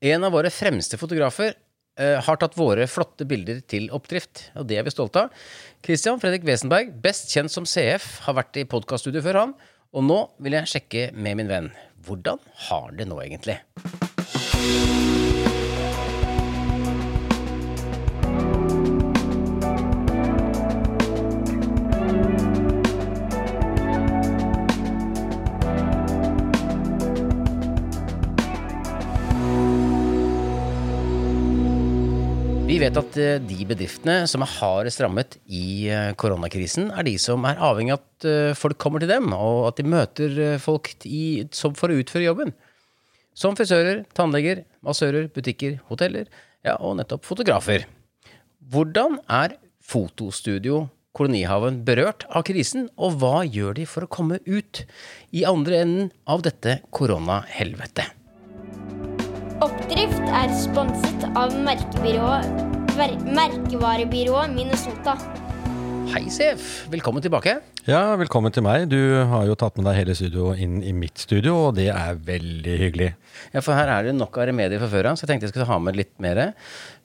En av våre fremste fotografer uh, har tatt våre flotte bilder til oppdrift, og det er vi stolte av. Christian Fredrik Wesenberg, best kjent som CF, har vært i podkaststudio før han, og nå vil jeg sjekke med min venn. Hvordan har det nå egentlig? Vet at eh, de bedriftene som er hardest rammet i eh, koronakrisen, er de som er avhengig av at eh, folk kommer til dem, og at de møter folk i, for å utføre jobben. Som frisører, tannleger, massører, butikker, hoteller, ja, og nettopp fotografer. Hvordan er fotostudio Kolonihaven berørt av krisen, og hva gjør de for å komme ut i andre enden av dette koronahelvetet? Oppdrift er sponset av merkebyrået merkevarebyrået Minnesota. Hei, CF. Velkommen tilbake. Ja, velkommen til meg. Du har jo tatt med deg hele studio inn i mitt studio, og det er veldig hyggelig. Ja, for her er det nok av remedier fra før av, så jeg tenkte jeg skulle ha med litt mer.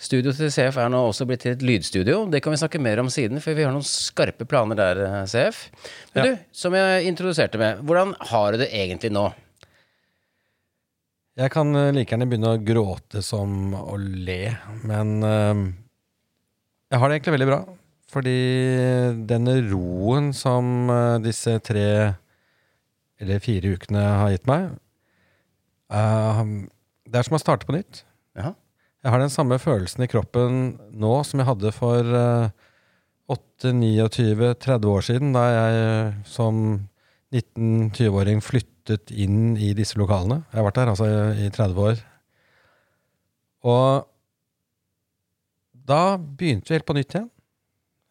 Studio til CF er nå også blitt til et lydstudio. Det kan vi snakke mer om siden, for vi har noen skarpe planer der, eh, CF. Men Ja. du, som jeg introduserte med, hvordan har du det egentlig nå? Jeg kan eh, like gjerne begynne å gråte som å le, men eh, jeg har det egentlig veldig bra. Fordi denne roen som eh, disse tre eller fire ukene har gitt meg, det er som å starte på nytt. Ja. Jeg har den samme følelsen i kroppen nå som jeg hadde for eh, 8-29-30 år siden, da jeg som 19-20-åring flyttet inn i disse lokalene. Jeg har vært der altså i 30 år. Og da begynte vi helt på nytt igjen.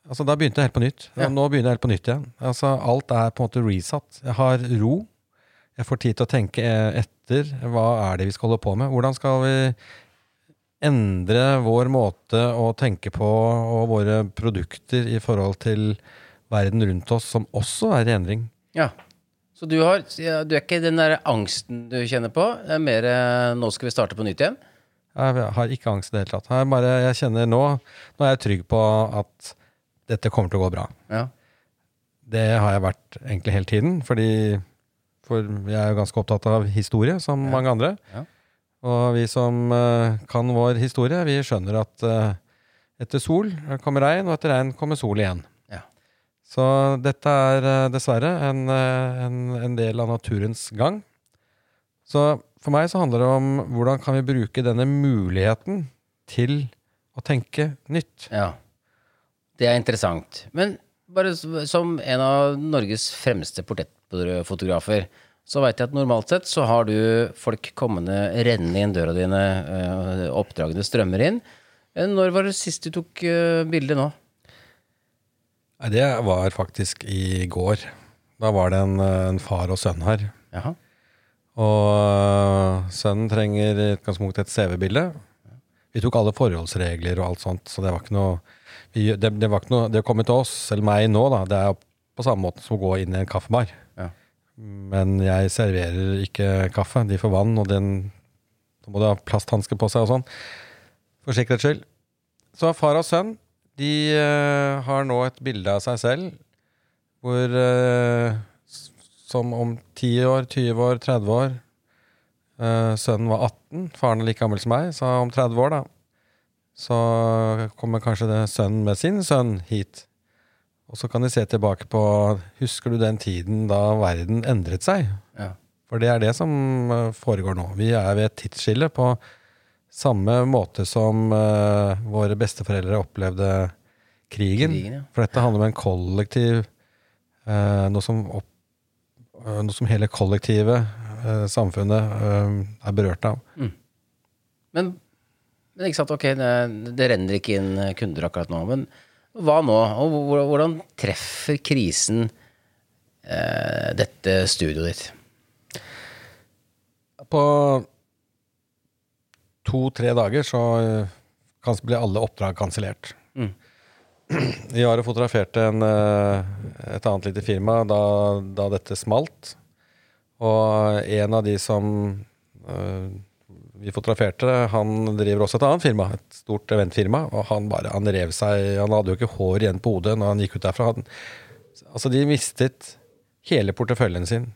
Altså Da begynte jeg helt på nytt. Ja. Nå begynner jeg helt på nytt igjen. Altså Alt er på en måte resatt. Jeg har ro. Jeg får tid til å tenke eh, etter. Hva er det vi skal holde på med? Hvordan skal vi endre vår måte å tenke på og våre produkter i forhold til verden rundt oss, som også er i endring? Ja. Så du, har, du er ikke den der angsten du kjenner på? Det er mer eh, 'nå skal vi starte på nytt igjen'? Jeg har ikke angst i det hele tatt. Jeg, bare, jeg kjenner nå Nå er jeg trygg på at dette kommer til å gå bra. Ja. Det har jeg vært egentlig hele tiden, fordi for jeg er jo ganske opptatt av historie, som Ja. mange andre. Ja. Og vi som uh, kan vår historie, vi skjønner at uh, etter sol kommer regn, og etter regn kommer sol igjen. Så dette er eh, dessverre en, eh, en, en del av naturens gang. Så for meg så handler det om hvordan kan vi bruke denne muligheten til å tenke nytt. ja. Det er interessant. Men bare som en av Norges fremste portrettfotografer, så veit jeg at normalt sett så har du folk kommende rennende inn døra dine, eh, oppdragene strømmer inn. Når var det sist du tok bilde nå? Nei, Det var faktisk i går. Da var det en, eh, en far og sønn her. Jaha. Og øh, sønnen trenger i utgangspunktet et CV-bilde. Vi tok alle forholdsregler og alt sånt, så det var ikke noe vi, det, det var ikke noe Det å komme til oss, eller meg nå, da, det er på samme måte som å gå inn i en kaffebar. Ja. Men jeg serverer ikke kaffe. De får vann, og den Da må de ha plasthansker på seg og sånn. For sikkerhets skyld. Så far og sønn, de uh, har nå et bilde av seg selv hvor uh, som om 10 år, 20 år, 30 år. uh, sønnen var 18, faren er like gammel som meg, så om 30 år, da. Så kommer kanskje det sønnen med sin sønn hit. Og så kan de se tilbake på Husker du den tiden da verden endret seg? Ja. For det er det som foregår nå. Vi er ved et tidsskille på samme måte som uh, våre besteforeldre opplevde krigen. Krigen, ja. For dette handler om en kollektiv uh, noe, som opp, uh, noe som hele kollektivet, samfunnet, er berørt av. Men, men ikke sant, ok, det, det renner ikke inn kunder akkurat nå. Men hva nå? Og hvordan treffer krisen eh, dette studioet ditt? På to-tre dager så eh, ble alle oppdrag kansellert. Mm. Vi har fotografert en, eh, et annet lite firma da, da dette smalt. Og en av de som uh, vi fotograferte, han driver også et annet firma, et stort eventfirma, og han bare, han rev seg Han hadde jo ikke hår igjen på hodet når han gikk ut derfra. Han, altså, de mistet hele porteføljen sin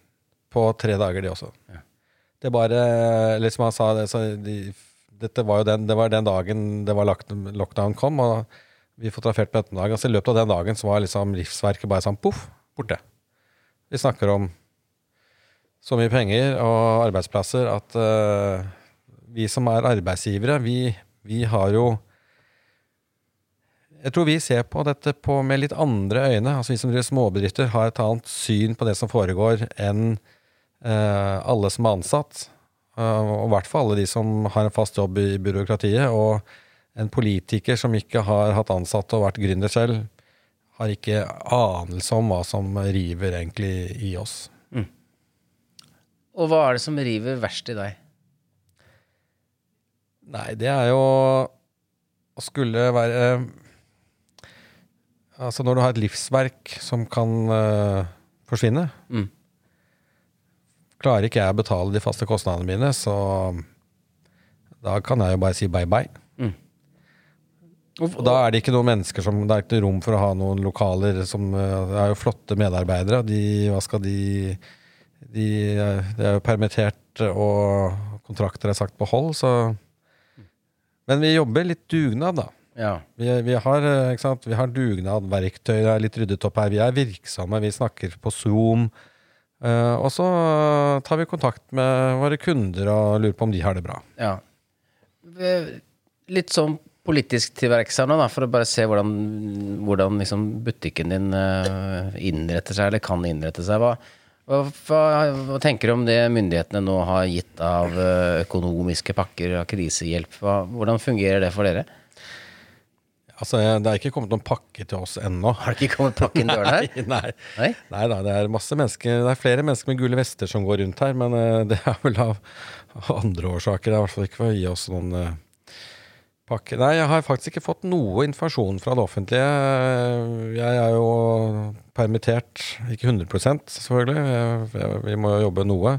på tre dager, de også. Det bare Eller som han sa, det, så de, dette var jo den, det var den dagen det var lockdown kom, og vi fotograferte på ettermiddagen. Altså, I løpet av den dagen så var liksom livsverket bare sånn poff, borte. Vi snakker om så mye penger og arbeidsplasser at uh, vi som er arbeidsgivere, vi, vi har jo Jeg tror vi ser på dette på med litt andre øyne. Altså Vi som driver småbedrifter, har et annet syn på det som foregår, enn uh, alle som er ansatt. Eh, og i hvert fall alle de som har en fast jobb i byråkratiet. Og en politiker som ikke har hatt ansatte og vært gründer selv, har ikke anelse om hva som river egentlig i oss. Og hva er det som river verst i deg? Nei, det er jo å skulle være Altså, når du har et livsverk som kan uh, forsvinne Mm. Klarer ikke jeg å betale de faste kostnadene mine, så da kan jeg jo bare si bye bye. Og, Og da er det ikke noen mennesker som Det er ikke rom for å ha noen lokaler som eh, Det er jo flotte medarbeidere. De, hva skal de De, de er jo permittert, og kontrakter er sagt på hold, så Men vi jobber litt dugnad, da. ja. Vi, vi, har, eh, ikke sant? vi har dugnad, verktøy, det er litt ryddet opp her. Vi er virksomme, vi snakker på Zoom. Eh, og så tar vi kontakt med våre kunder og lurer på om de har det bra. ja. Eh, Litt sånn politisk til verks her nå, da, for å bare se hvordan, hvordan liksom butikken din eh, innretter seg, eller kan innrette seg. Hva, hva, hva, tenker du om det myndighetene nå har gitt av økonomiske pakker, av krisehjelp? Hva, hvordan fungerer det for dere? Altså, Det er ikke kommet noen pakke til oss ennå. Har det ikke kommet pakke inn døren her? Nei. Nei? Nei da, det er masse mennesker Det er flere mennesker med gule vester som går rundt her, men uh, det er vel av av andre årsaker. Det er i hvert fall ikke for å gi oss noen uh, pakke. Nei, jeg har faktisk ikke fått noe informasjon fra det offentlige. Jeg er jo permittert, ikke 100 selvfølgelig. Jeg, vi må jo jobbe noe.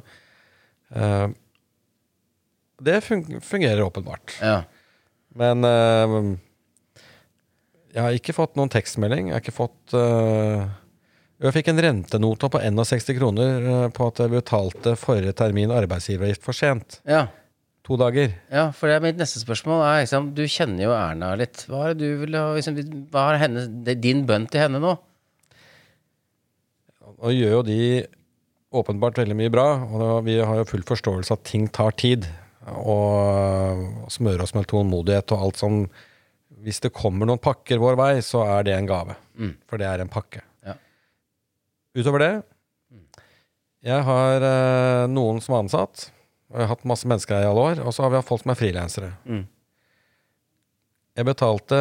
Uh, det fungerer åpenbart. Ja. Men jeg har ikke fått noen tekstmelding. Jeg har ikke fått uh, Jeg fikk en rentenote på 61 kroner eh, på at jeg betalte forrige termin arbeidsgiveravgift for sent. ja. To dager. Ja, for det er mitt neste spørsmål er liksom, Du kjenner jo Erna litt. Hva er du vil ha liksom, Hva er henne, din bønn til henne nå? Og gjør jo de åpenbart veldig mye bra. Og vi har jo full forståelse at ting tar tid. Og smøre oss med tålmodighet og alt som Hvis det kommer noen pakker vår vei, så er det en gave. Mm. For det er en pakke. Ja. Utover det Jeg har eh, noen som er ansatt. Og jeg har hatt masse mennesker her i alle år. Og så har vi hatt folk som er frilansere. Mm. Jeg betalte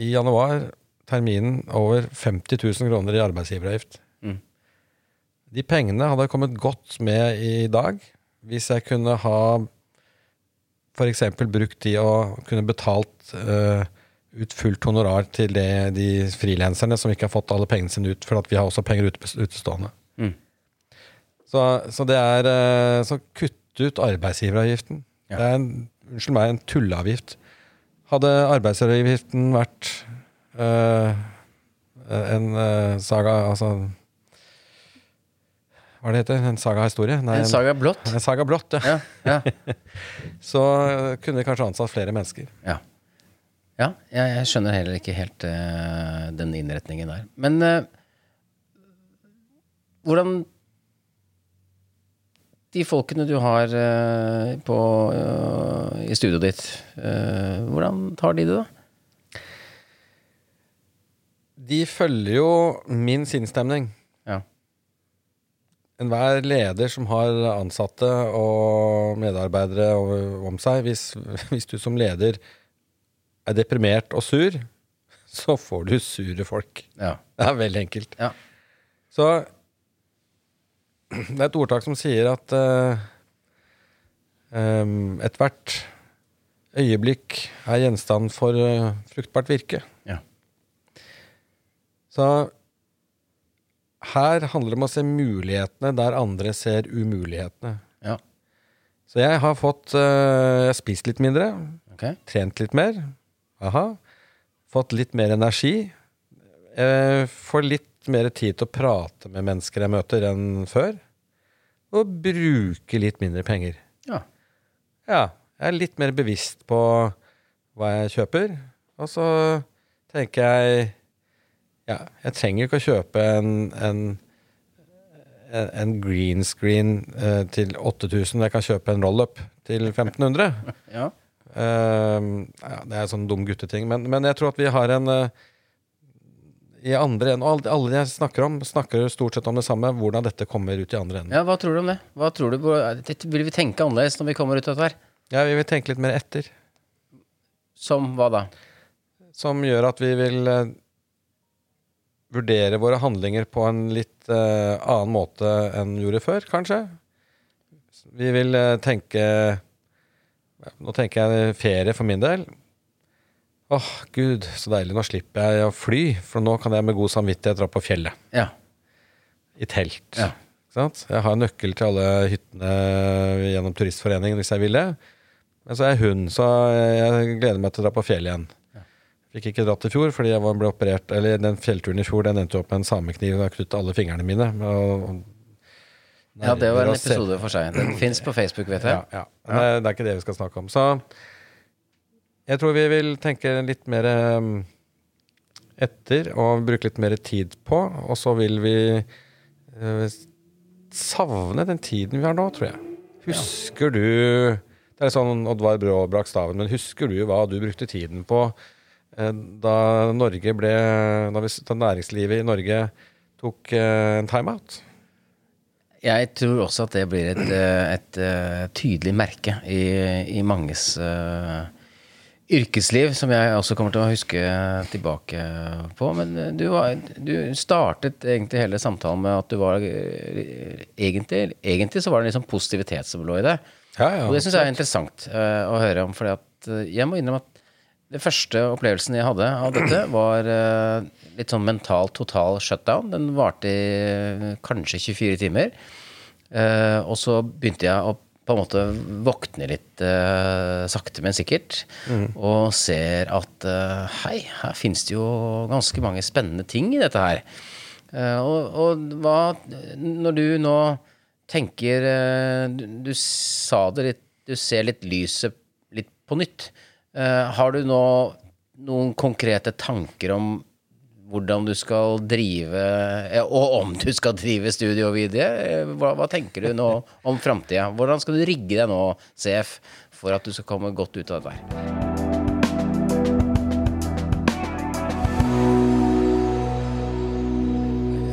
i januar terminen over 50 000 kroner i arbeidsgiveravgift. Mm. De pengene hadde kommet godt med i dag hvis jeg kunne ha f.eks. brukt de og kunne betalt eh, ut fullt honorar til det, de frilanserne som ikke har fått alle pengene sine ut, for vi har også penger utestående. Mm. Så, så det er eh, Så kutt ut arbeidsgiveravgiften. Ja. Det er en, unnskyld meg, en tulleavgift. Hadde arbeidsgiveravgiften vært øh, en øh, saga Altså Hva det heter En saga-historie? En saga blått? En, saga blått, ja. Ja. ja. Så kunne vi kanskje ansatt flere mennesker. Ja, ja jeg, jeg skjønner heller ikke helt uh, den innretningen der. Men uh, hvordan De folkene du har uh, på, i studioet ditt, hvordan tar de det, da? De følger jo min sinnsstemning. Ja. Enhver leder som har ansatte og medarbeidere om seg, hvis, hvis du som leder er deprimert og sur, så får du sure folk. ja. Det er veldig enkelt. Ja. Så det er et ordtak som sier at uh, um, ethvert øyeblikk er gjenstand for uh, fruktbart virke. Ja. Så her handler det om å se mulighetene der andre ser umulighetene. Ja. Så jeg har fått uh, spist litt mindre, okay. trent litt mer. Aha. Fått litt mer energi. Jeg får litt mer tid til å prate med mennesker jeg møter, enn før. Og bruke litt mindre penger. Ja. Ja, jeg er litt mer bevisst på hva jeg kjøper. Og så tenker jeg Ja, jeg trenger ikke å kjøpe en, en, en- en green screen eh, til 8000. Jeg kan kjøpe en roll-up til 1500. ja. Eh, ja, det er sånn dum gutteting. Men, men jeg tror at vi har en uh, i andre enden, og alle, jeg snakker om, snakker stort sett om det samme. Hvordan dette kommer ut i andre enden. Ja, Hva tror du om det? Hva tror du, Vil vi tenke annerledes når vi kommer ut av dette her? Ja, vi vil tenke litt mer etter. Som hva da? som gjør at vi vil uh, vurdere våre handlinger på en litt eh, annen måte enn gjorde før, kanskje. Vi vil tenke Nå tenker jeg ferie for min del. Åh, gud, så deilig. Nå slipper jeg å fly, for nå kan jeg med god samvittighet dra på fjellet. Ja. I telt. Ja. Ikke sant? Jeg har nøkkel til alle hyttene gjennom Turistforeningen hvis jeg vil det. Men så er jeg hund, så jeg gleder meg til å dra på fjellet igjen. Fikk ikke dratt i fjor fordi jeg ble operert Eller den fjellturen i fjor Den endte opp med en samekniv og jeg knyttet alle fingrene mine. Og, ja, det var en episode for seg. Den fins på Facebook, vet jeg. Ja, ja. Det, det er ikke det vi skal snakke om. Så jeg tror vi vil tenke litt mer um, etter og bruke litt mer tid på. Og så vil vi eh, savne den tiden vi har nå, tror jeg. Husker du Det er sånn Oddvar Brå brakk staven, men husker du hva du brukte tiden på eh, da Norge ble Da, vi, da næringslivet i Norge tok eh, en timeout? Jeg tror også at det blir et, et, et, eh, tydelig merke i, i manges uh, yrkesliv, som jeg også kommer til å huske tilbake på. Men eh, du, var, du startet egentlig hele samtalen med at du var eh, egentlig, egentlig så var det liksom positivitet som lå i det. Ja, ja, Og det syns jeg er interessant uh, å høre om, for jeg må innrømme at det første opplevelsen jeg hadde av dette, var eh, litt sånn mental total shutdown. Den varte i eh, kanskje 24 timer. Eh, og så begynte jeg å på en måte våkne litt sakte, men sikkert. Og ser at hei, her fins det jo ganske mange spennende ting i dette her. Og, og hva Når du nå tenker du, du sa det litt Du ser litt lyset litt på nytt. Eh, har du nå noen konkrete tanker om hvordan du skal drive eh, Og om du skal drive studio videre? Eh, Hva, hva tenker du nå om framtida? Hvordan skal du rigge deg nå, CF, for at du skal komme godt ut av dette her?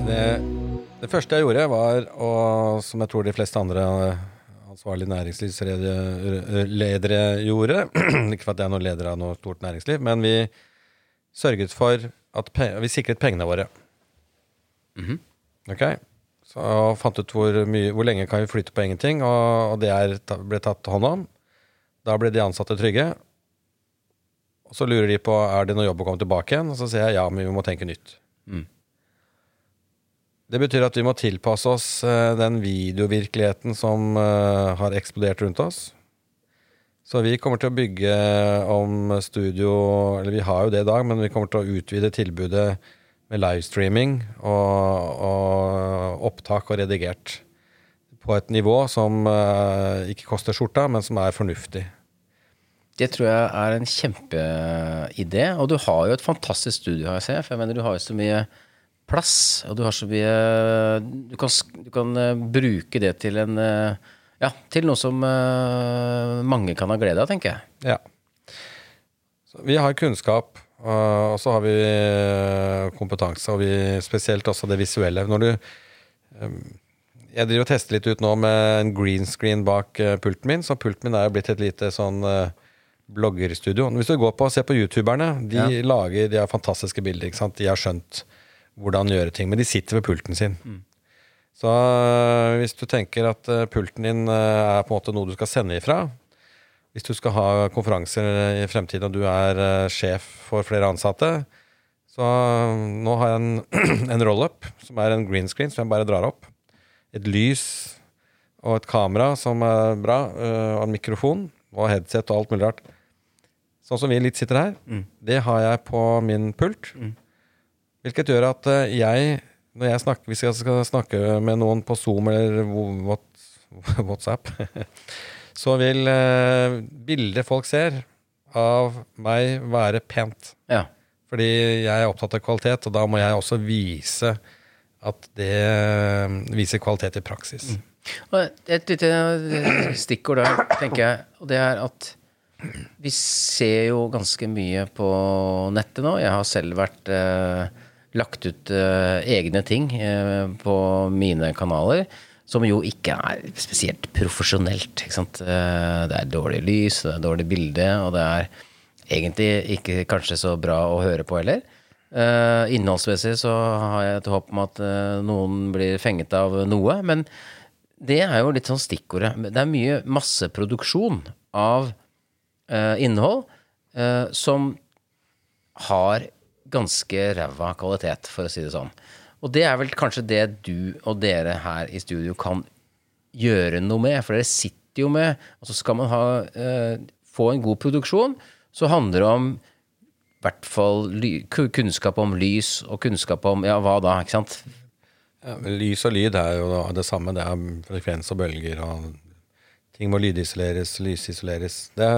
Det, det første jeg gjorde, var å, som jeg tror de fleste andre ansvarlige næringslivsledere gjorde Ikke for at jeg er noen leder av noe stort næringsliv, men vi sørget for at vi sikret pengene våre. Ok? Så fant ut hvor, mye, hvor lenge kan vi flytte på ingenting, og, og det er, ble tatt hånd om. Da ble de ansatte trygge. Og så lurer de på er det noe jobb å komme tilbake igjen, og så sier jeg ja, men vi må tenke nytt. Det betyr at vi må tilpasse oss eh, den videovirkeligheten som eh, har eksplodert rundt oss. Så vi kommer til å bygge om studio Eller vi har jo det i dag, men vi kommer til å utvide tilbudet med livestreaming og, og opptak og redigert. På et nivå som eh, ikke koster skjorta, men som er fornuftig. Det tror jeg er en kjempeidé. Og du har jo et fantastisk studio, har jeg. For jeg mener, du har jo så mye plass, og du har så mye Du kan, du kan eh, bruke det til en eh, Ja, til noe som eh, mange kan ha glede av, tenker jeg. Ja. Så vi har kunnskap, og så har vi kompetanse, og vi spesielt også det visuelle. Når du Jeg driver og tester litt ut nå med en green screen bak pulten min, så pulten min er jo blitt et lite sånn bloggerstudio. Hvis du går på og ser på youtuberne, de Ja. lager De har fantastiske bilder. De har skjønt hvordan gjøre ting, men de sitter ved pulten sin. Så øh, hvis du tenker at øh, pulten din øh, er på en måte noe du skal sende ifra, hvis du skal ha konferanser i fremtiden og du er sjef for flere ansatte, så nå har jeg en, en roll-up som er en green screen som jeg bare drar opp. Et lys og et kamera som er bra, og en mikrofon og headset og alt mulig rart. Sånn som vi litt sitter her, det har jeg på min pult. Hvilket gjør at øh, jeg, når jeg snakker, hvis jeg skal snakke med noen på Zoom eller what- WhatsApp, så vil øh, bildet folk ser av meg være pent. Ja. Fordi jeg er opptatt av kvalitet, og da må jeg også vise at det øh, viser kvalitet i praksis. Og et lite eh, stikkord der, tenker jeg, og det er at vi ser jo ganske mye på nettet nå. Jeg har selv vært eh, lagt ut uh, egne ting uh, på mine kanaler. Som jo ikke er spesielt profesjonelt. Eh, Det er dårlig lys, det er dårlig bilde, og det er egentlig ikke kanskje så bra å høre på heller. Innholdsmessig så har jeg et håp om at noen blir fenget av noe. Men det er jo litt sånn stikkordet. Det er mye masseproduksjon av innhold som har ganske ræva kvalitet, for å si det sånn. Og det er vel kanskje det du og dere her i studio kan gjøre noe med, for dere sitter jo med Og så skal man ha, eh, få en god produksjon, så handler det om i hvert fall kunnskap om lys og kunnskap om Ja, hva da? ikke sant? Ja, lys og lyd er jo det samme. Det er frekvens og bølger, og ting må lydisoleres, lysisoleres. Det,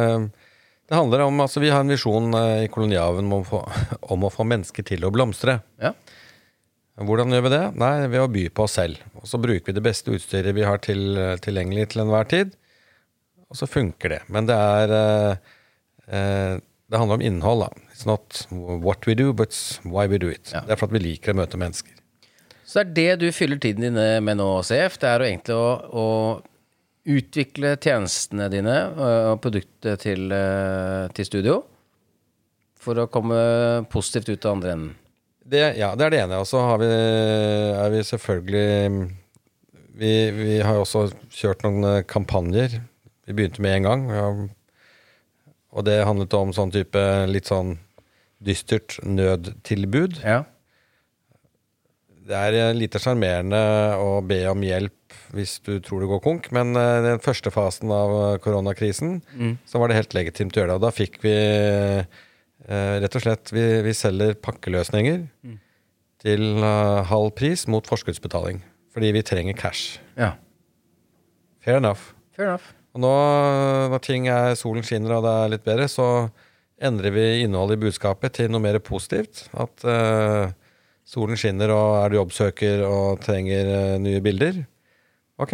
det handler om Altså, vi har en visjon eh, i Kolonihaven om, om å få mennesker til å blomstre. Ja. Hvordan gjør vi det? Nei, Ved å by på oss selv. Og så bruker vi det beste utstyret vi har til, tilgjengelig til enhver tid. Og så funker det. Men det er eh, eh, Det handler om innhold, da. It's not what we do, but why we do it. Ja. Det er for at vi liker å møte mennesker. Så det er det du fyller tiden din med nå, CF. Det er egentlig å, å utvikle tjenestene dine øh, og produktet til, øh, til studio. For å komme positivt ut av andre enden. Det, ja, det er det ene. Og så har vi, er vi selvfølgelig vi, vi har også kjørt noen eh, kampanjer. Vi begynte med en gang. Og det handlet om sånn type litt sånn dystert nødtilbud. Ja. Det er eh, lite sjarmerende å be om hjelp hvis du tror det går konk, men eh, den første fasen av koronakrisen, koronakrisen så var det helt legitimt å gjøre det. Og da fikk vi eh, rett og slett Vi, vi selger pakkeløsninger til eh, halv pris mot forskuddsbetaling. Fordi vi trenger cash. ja. Fair enough. Fair enough. Og nå når ting er solen skinner og det er litt bedre, så endrer vi innholdet i budskapet til noe mer positivt. At uh, solen skinner og er du jobbsøker og trenger uh, nye bilder. Ok.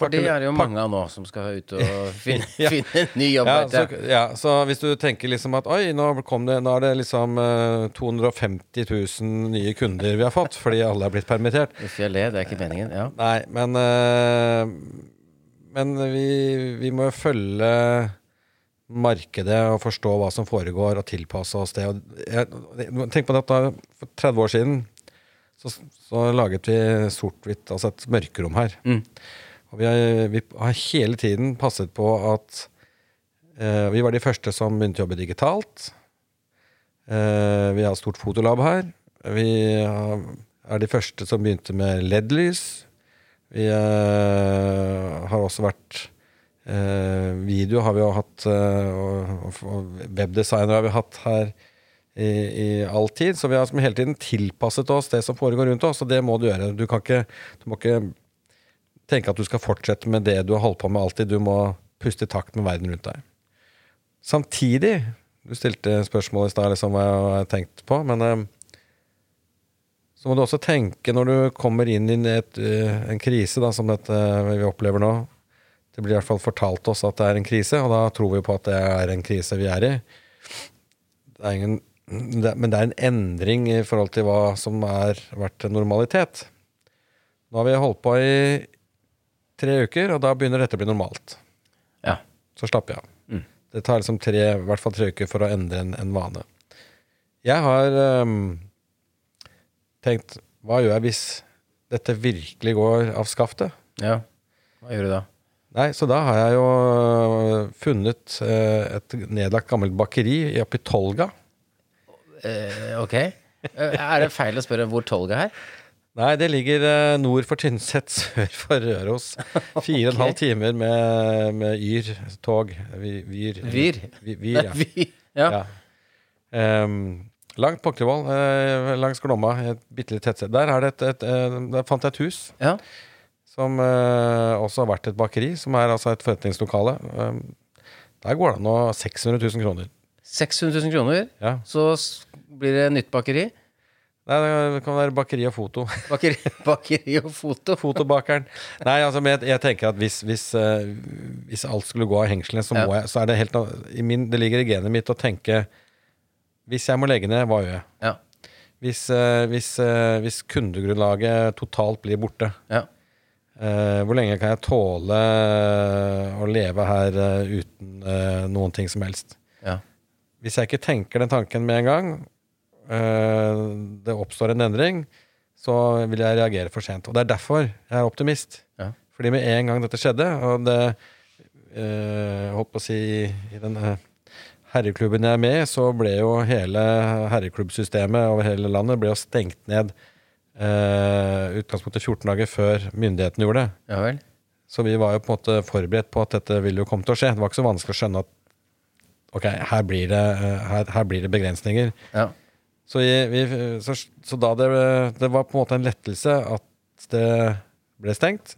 For det er jo mange av nå som skal ut og finne, Ja. finne en ny jobb. Ja, så, ja, så hvis du tenker liksom at oi, nå, kom det, nå er det liksom uh, 250 000 nye kunder vi har fått fordi alle er blitt permittert. Uff, jeg ler, det er ikke meningen. Ja. Nei, men uh, Men vi, vi må følge markedet og forstå hva som foregår, og tilpasse oss det. Jeg, tenk på dette, For 30 år siden så, så laget vi sort-hvitt, altså et mørkerom her. Mm. Og vi har, vi har hele tiden passet på at eh, Vi var de første som begynte å jobbe digitalt. Eh, vi har stort fotolab her. Vi har, er de første som begynte med LED-lys. Vi eh, har også vært eh, Video har vi jo hatt, eh, og, og, og webdesigner har vi hatt her i, i all tid. Så vi har som hele tiden tilpasset oss det som foregår rundt oss, og det må du gjøre. Du, ikke, du må ikke tenke at du skal fortsette med det du har holdt på med alltid. Du må puste i takt med verden rundt deg. Samtidig Du stilte spørsmål i stad liksom, hva jeg har tenkt på, men eh, så må du også tenke når du kommer inn i et, eh, en krise, da, som dette vi opplever nå. Det blir i hvert fall fortalt oss at det er en krise, og da tror vi på at det er en krise vi er i. Det er ingen, det, men det er en endring i forhold til hva som har vært normalitet. Nå har vi holdt på i tre uker, og da begynner dette å bli normalt. Ja. Så slapper jeg av. Mm. Det tar liksom tre, i hvert fall tre uker for å endre en, en vane. Jeg har um, tenkt Hva gjør jeg hvis dette virkelig går av skaftet? ja. Hva gjør du da? Nei, så da har jeg jo øh, funnet øh, et nedlagt gammelt bakeri i oppi Tolga. Eh, ok. Eh, er det feil å spørre hvor Tolga er? Nei, det ligger eh, nord for Tynset, sør for Røros. Fire og en halv timer med, med Yr tog. Vyr. Vyr? Vi- Vyr, ja. Vi- ja. ja. Um, langt Poktervoll, eh, langs Glomma, et bitte lite tettsted. Der, er det et, et, der fant jeg et hus ja. som eh, også har vært et bakeri, som er altså et forretningslokale. Um, der går det an å 600 000 kroner. 600 000 kroner, Ja. så s- blir det nytt bakeri. Nei, det kan være bakeri og foto. Bakeri, bakeri og foto. Fotobakeren. Nei, altså, men jeg, jeg tenker at hvis, hvis, eh, hvis alt skulle gå av hengslene, så, må jeg, så er det helt na- i min, Det ligger i genet mitt å tenke Hvis jeg må legge ned, hva gjør jeg? Ja. Hvis, eh, hvis, eh, hvis kundegrunnlaget totalt blir borte, ja. eh, hvor lenge kan jeg tåle eh, å leve her eh, uten eh, noen ting som helst? ja. Hvis jeg ikke tenker den tanken med en gang, eh, det oppstår en endring, så vil jeg reagere for sent. Og det er derfor jeg er optimist. Ja. Fordi med en gang dette skjedde, og det jeg holdt på å si i den eh, herreklubben jeg er med i, så ble jo hele herreklubbsystemet over hele landet ble jo stengt ned uh, utgangspunktet 14 dager før myndighetene gjorde det. Ja vel. Så vi var jo på en måte forberedt på at dette ville jo komme til å skje. Det var ikke så vanskelig å skjønne at ok, her blir det, eh, her, her blir det begrensninger. Ja. Så, vi, så, så da det, det var på en måte en lettelse at det ble stengt.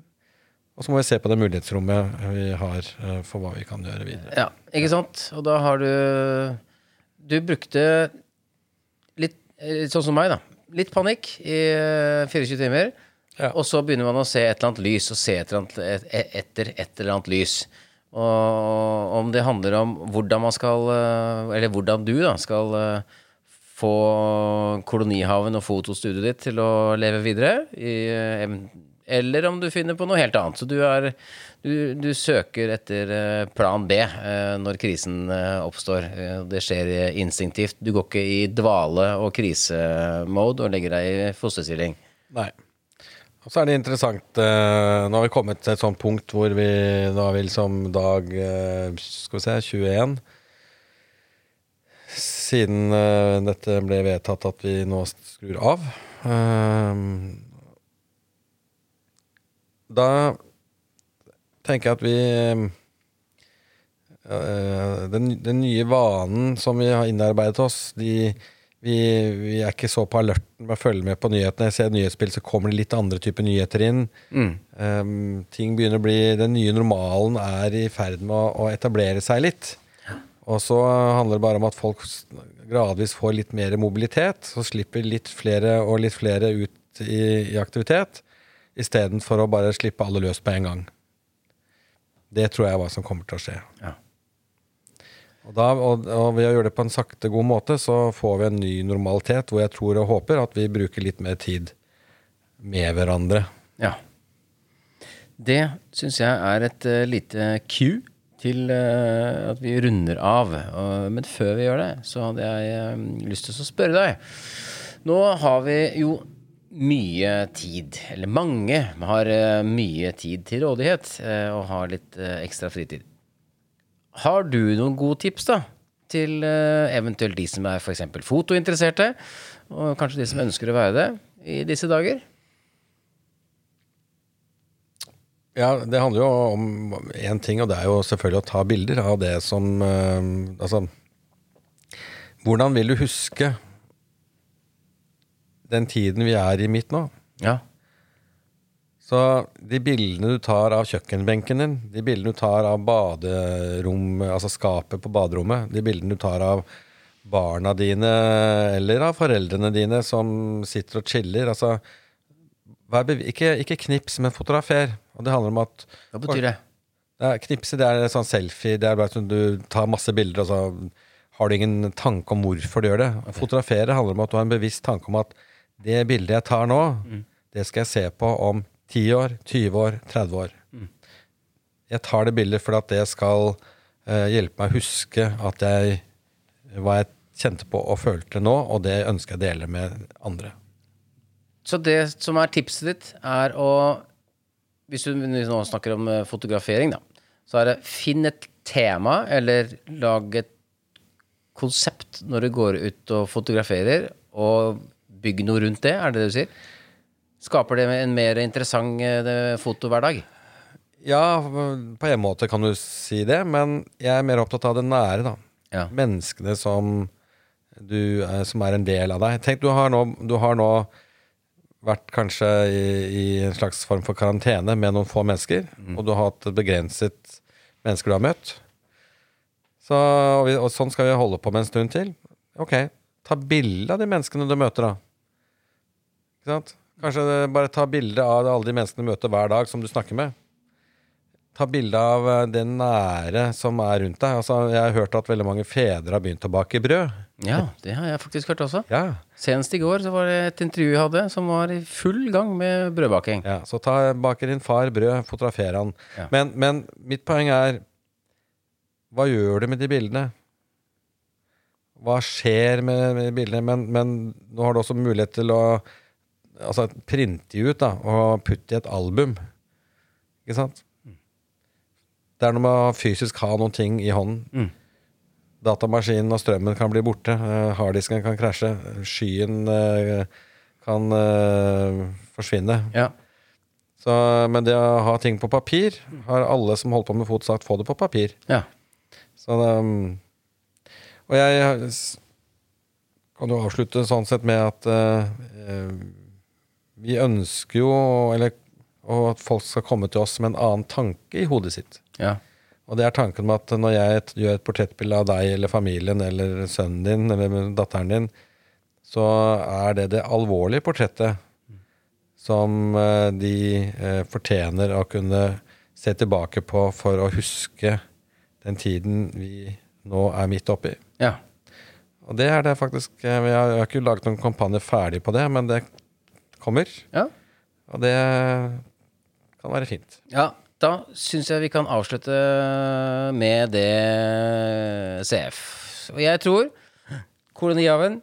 Og så må vi se på det mulighetsrommet vi har eh, for hva vi kan gjøre videre. ja. Ikke sant? Og da har du Du brukte litt litt sånn som meg, da. Litt panikk i eh, 24 timer. Ja. Og så begynner man å se et eller annet lys, og se et eller et, et- et eller annet lys. Og om det handler om hvordan man skal eh, Eller hvordan du da skal eh, få kolonihaven og fotostudioet ditt til å leve videre. I, eh, eller om du finner på noe helt annet. Så du, er, du, du søker etter plan B når krisen oppstår. Det skjer instinktivt. Du går ikke i dvale og krisemode og legger deg i fosterstilling. Nei. Og så er det interessant eh, Nå har vi kommet til et sånt punkt hvor vi da vil som dag eh, Skal vi se 21 Siden eh, dette ble vedtatt at vi nå skrur av. da tenker jeg at vi den, den nye vanen som vi har innarbeidet oss, de, vi, vi er ikke så på alerten med å følge med på nyhetene. Jeg ser nyhetsspill, så kommer det litt andre typer nyheter inn. Um, ting begynner å bli Den nye normalen er i ferd med å, å etablere seg litt. Og så handler det bare om at folk gradvis får litt mer mobilitet. Så slipper litt flere og litt flere ut i, i aktivitet, istedenfor å bare slippe alle løs på en gang. Det tror jeg er hva som kommer til å skje. Ja. Og, da, og, og ved å gjøre det på en sakte, god måte, så får vi en ny normalitet hvor jeg tror og håper at vi bruker litt mer tid med hverandre. Ja. Det syns jeg er et uh, lite Q til uh, at vi runder av. Uh, men før vi gjør det, så hadde jeg eh, lyst til å spørre deg. Nå har vi jo mye tid, eller mange har mye tid til rådighet og har litt ekstra fritid. Har du noen gode tips da til eh, eventuelt de som er f.eks. fotointeresserte, og kanskje de som ønsker å være det i disse dager? Ja, det handler jo om én ting, og det er jo selvfølgelig å ta bilder av det som eh, Altså Hvordan vil du huske den tiden vi er i midt nå? Ja. Så de bildene du tar av kjøkkenbenken din, de bildene du tar av baderom, altså skapet på baderommet, de bildene du tar av barna dine eller av foreldrene dine som sitter og chiller altså, ikke, ikke knips, men fotografer. Og det handler om at Hva betyr det? ja, Knipse det er sånn selfie. Det er bare sånn du tar masse bilder, og så har du ingen tanke om hvorfor du gjør det. Fotografere handler om at du har en bevisst tanke om at det bildet jeg tar nå, det skal jeg se på om 10 år, 20 år, 30 år. Jeg tar det bildet fordi at det skal eh, hjelpe meg å huske at jeg, hva jeg kjente på og følte nå, og det ønsker jeg å dele med andre. Så det som er tipset ditt, er å Hvis du nå snakker om eh, fotografering, da, så er det finn et tema, eller lag et konsept når du går ut og fotograferer, og bygg noe rundt det, er det det du sier? Skaper det en mer interessant eh, fotohverdag? Ja, på en måte kan du si det, men jeg er mer opptatt av det nære, da. Ja. Menneskene som, du, er- som er en del av deg. Tenk, du har nå, du har nå vært kanskje i, i en slags form for karantene med noen få mennesker, og du har hatt et begrenset mennesker du har møtt. Så, og, vi, og sånn skal vi holde på med en stund til. Ok, ta bilde av de menneskene du møter, da. Ikke sant? Kanskje bare ta bilde av alle de menneskene du møter hver dag, som du snakker med. Ta bilde av eh, det nære som er rundt deg. Altså, jeg har hørt at veldig mange fedre har begynt å bake brød. Ja, det har jeg faktisk hørt også. Ja, Senest i går så var det et intervju jeg hadde som var i full gang med brødbaking. ja Så ta, baker din far brød, fotografer han. Ja. Men, men mitt poeng er Hva gjør du med de bildene? Hva skjer med, med bildene? Men, men nå har du også mulighet til å altså, printe de ut da, og putte i et album. Ikke sant? Det er noe med å fysisk ha noen ting i hånden. Mm. Datamaskinen og strømmen kan bli borte. eh, Harddisken kan krasje. Skyen eh, kan eh, forsvinne. Ja. Så, men det å ha ting på papir, har alle som holder på med fot sagt, få det på papir. ja. Så det, um, og jeg kan jo avslutte sånn sett med at vi ønsker jo, eller at folk skal komme til oss med en annen tanke i hodet sitt. ja. Og det er tanken med at når jeg gjør et portrettbilde av deg eller familien eller sønnen din eller datteren din, så er det det alvorlige portrettet som eh, de eh, fortjener å kunne se tilbake på for å huske den tiden vi nå er midt oppi. ja. Og det er det faktisk eh, Vi har ikke laget noen kampanje ferdig på det, men det kommer. ja. Og det kan være fint. Ja, da syns jeg vi kan avslutte med det CF. Og jeg tror kolonihaven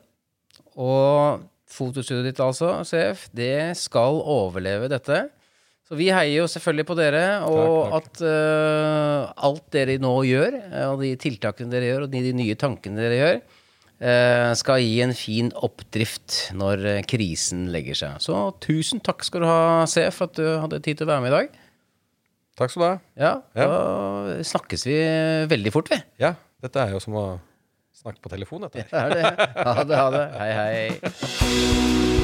og fotostudioet ditt, altså, CF, det skal overleve dette. Så vi heier jo selvfølgelig på dere, og Takk, at uh, alt dere nå gjør, eh, og de tiltakene dere gjør, og de, de nye tankene dere gjør, skal gi en fin oppdrift når eh, krisen legger seg. Så tusen takk skal du ha, Se, for at du hadde tid til å være med i dag. Takk skal du ha. Ja, Ja. da snakkes vi veldig fort, vi. Ja, dette er jo som å snakke på telefon, dette. her. Det er det. Ha det, ha det. Hei, hei.